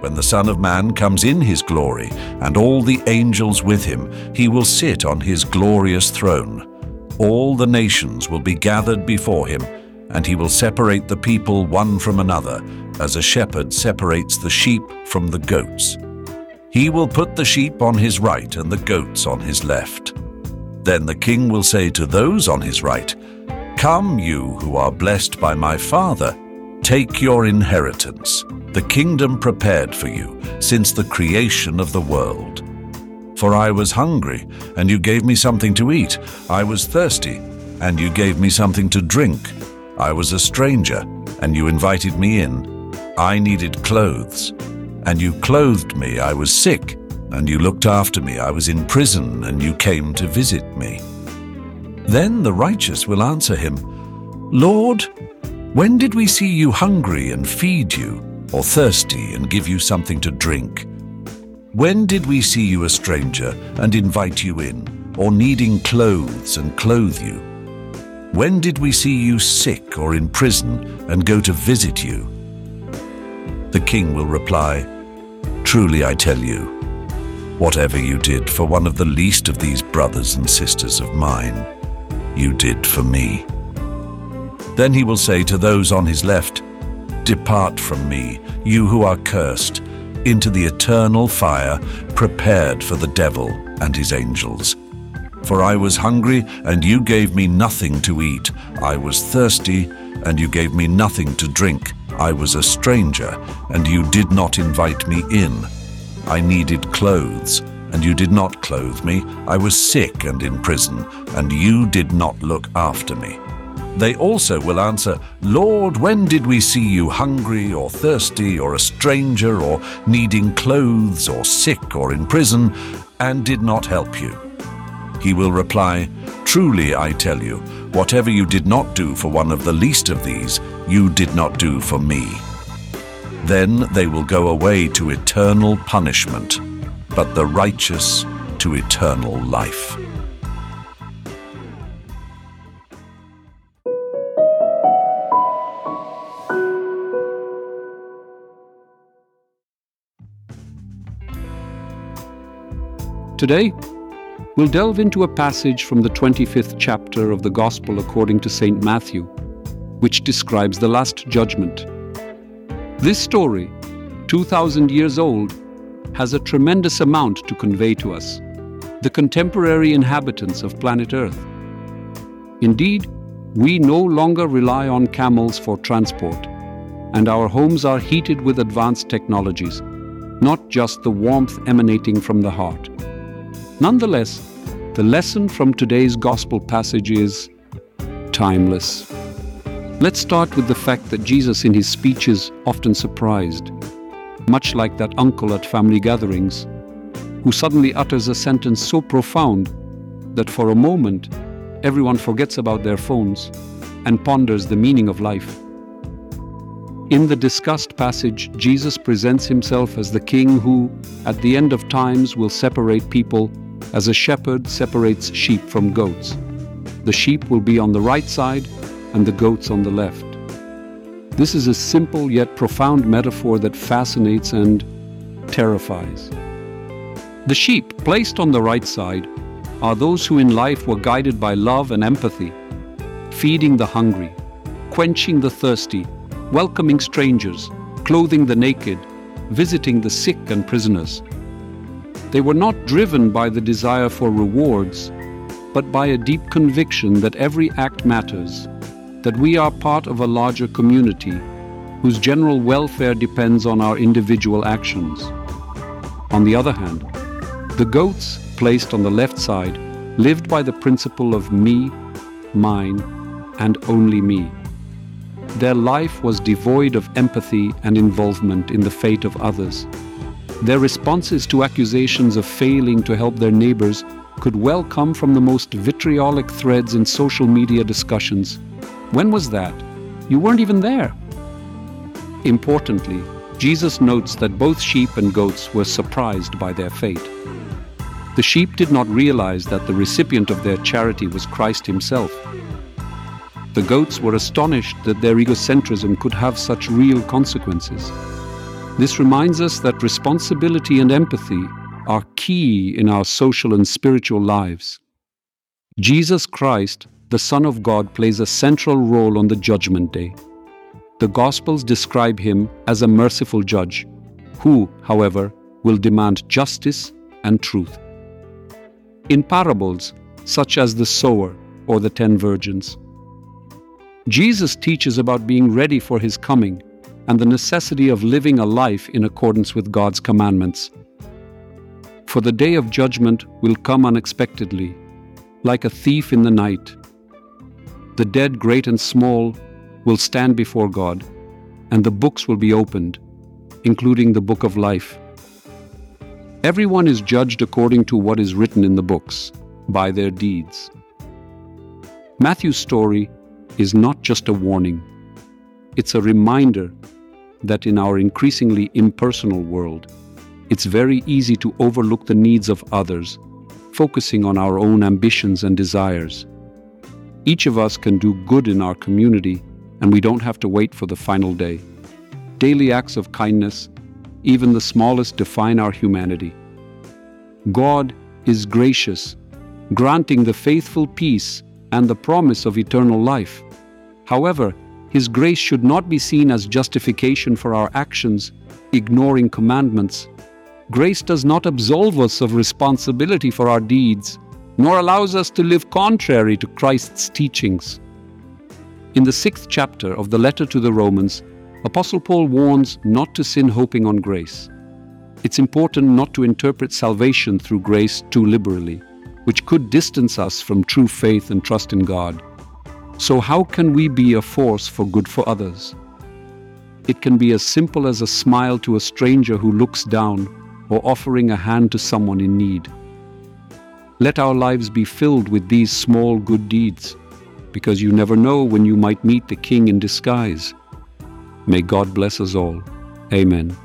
When the Son of Man comes in his glory, and all the angels with him, he will sit on his glorious throne. All the nations will be gathered before him, and he will separate the people one from another, as a shepherd separates the sheep from the goats. He will put the sheep on his right and the goats on his left. Then the king will say to those on his right, Come, you who are blessed by my Father, take your inheritance the kingdom prepared for you since the creation of the world. For I was hungry, and you gave me something to eat. I was thirsty, and you gave me something to drink. I was a stranger, and you invited me in. I needed clothes, and you clothed me. I was sick, and you looked after me. I was in prison, and you came to visit me. Then the righteous will answer him, Lord, when did we see you hungry and feed you? Or thirsty and give you something to drink? When did we see you a stranger and invite you in, or needing clothes and clothe you? When did we see you sick or in prison and go to visit you? The king will reply, Truly I tell you, whatever you did for one of the least of these brothers and sisters of mine, you did for me. Then he will say to those on his left, Depart from me, you who are cursed, into the eternal fire prepared for the devil and his angels. For I was hungry, and you gave me nothing to eat. I was thirsty, and you gave me nothing to drink. I was a stranger, and you did not invite me in. I needed clothes, and you did not clothe me. I was sick and in prison, and you did not look after me. They also will answer, Lord, when did we see you hungry or thirsty or a stranger or needing clothes or sick or in prison and did not help you? He will reply, Truly I tell you, whatever you did not do for one of the least of these, you did not do for me. Then they will go away to eternal punishment, but the righteous to eternal life. Today, we'll delve into a passage from the 25th chapter of the Gospel according to St. Matthew, which describes the Last Judgment. This story, 2,000 years old, has a tremendous amount to convey to us, the contemporary inhabitants of planet Earth. Indeed, we no longer rely on camels for transport, and our homes are heated with advanced technologies, not just the warmth emanating from the heart. Nonetheless, the lesson from today's gospel passage is timeless. Let's start with the fact that Jesus, in his speeches, often surprised, much like that uncle at family gatherings, who suddenly utters a sentence so profound that for a moment everyone forgets about their phones and ponders the meaning of life. In the discussed passage, Jesus presents himself as the king who, at the end of times, will separate people as a shepherd separates sheep from goats. The sheep will be on the right side and the goats on the left. This is a simple yet profound metaphor that fascinates and terrifies. The sheep placed on the right side are those who in life were guided by love and empathy, feeding the hungry, quenching the thirsty, welcoming strangers, clothing the naked, visiting the sick and prisoners. They were not driven by the desire for rewards, but by a deep conviction that every act matters, that we are part of a larger community whose general welfare depends on our individual actions. On the other hand, the goats placed on the left side lived by the principle of me, mine, and only me. Their life was devoid of empathy and involvement in the fate of others. Their responses to accusations of failing to help their neighbors could well come from the most vitriolic threads in social media discussions. When was that? You weren't even there. Importantly, Jesus notes that both sheep and goats were surprised by their fate. The sheep did not realize that the recipient of their charity was Christ Himself. The goats were astonished that their egocentrism could have such real consequences. This reminds us that responsibility and empathy are key in our social and spiritual lives. Jesus Christ, the Son of God, plays a central role on the Judgment Day. The Gospels describe him as a merciful judge, who, however, will demand justice and truth. In parables, such as the sower or the ten virgins, Jesus teaches about being ready for his coming and the necessity of living a life in accordance with God's commandments. For the day of judgment will come unexpectedly, like a thief in the night. The dead, great and small, will stand before God, and the books will be opened, including the book of life. Everyone is judged according to what is written in the books, by their deeds. Matthew's story is not just a warning, it's a reminder that in our increasingly impersonal world, it's very easy to overlook the needs of others, focusing on our own ambitions and desires. Each of us can do good in our community, and we don't have to wait for the final day. Daily acts of kindness, even the smallest, define our humanity. God is gracious, granting the faithful peace and the promise of eternal life. However, His grace should not be seen as justification for our actions, ignoring commandments. Grace does not absolve us of responsibility for our deeds, nor allows us to live contrary to Christ's teachings. In the sixth chapter of the letter to the Romans, Apostle Paul warns not to sin hoping on grace. It's important not to interpret salvation through grace too liberally, which could distance us from true faith and trust in God. So, how can we be a force for good for others? It can be as simple as a smile to a stranger who looks down or offering a hand to someone in need. Let our lives be filled with these small good deeds, because you never know when you might meet the King in disguise. May God bless us all. Amen.